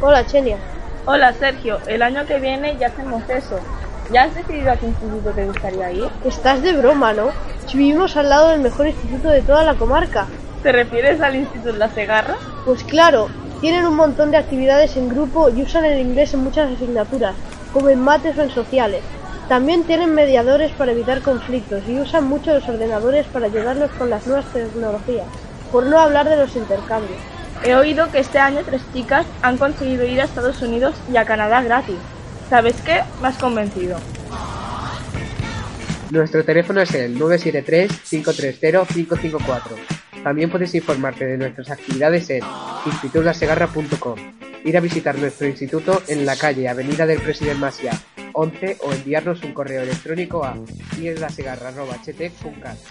Hola, Chenia. Hola, Sergio. El año que viene ya hacemos eso. ¿Ya has decidido a qué instituto te gustaría ir? Estás de broma, ¿no? Si vivimos al lado del mejor instituto de toda la comarca. ¿Te refieres al Instituto La Segarra? Pues claro, tienen un montón de actividades en grupo y usan el inglés en muchas asignaturas, como en mates o en sociales. También tienen mediadores para evitar conflictos y usan mucho los ordenadores para ayudarnos con las nuevas tecnologías, por no hablar de los intercambios. He oído que este año tres chicas han conseguido ir a Estados Unidos y a Canadá gratis. ¿Sabes qué? Me convencido. Nuestro teléfono es el 973-530-554. También puedes informarte de nuestras actividades en institutlasegarra.com. Ir a visitar nuestro instituto en la calle Avenida del Presidente Masia 11 o enviarnos un correo electrónico a htec.cat.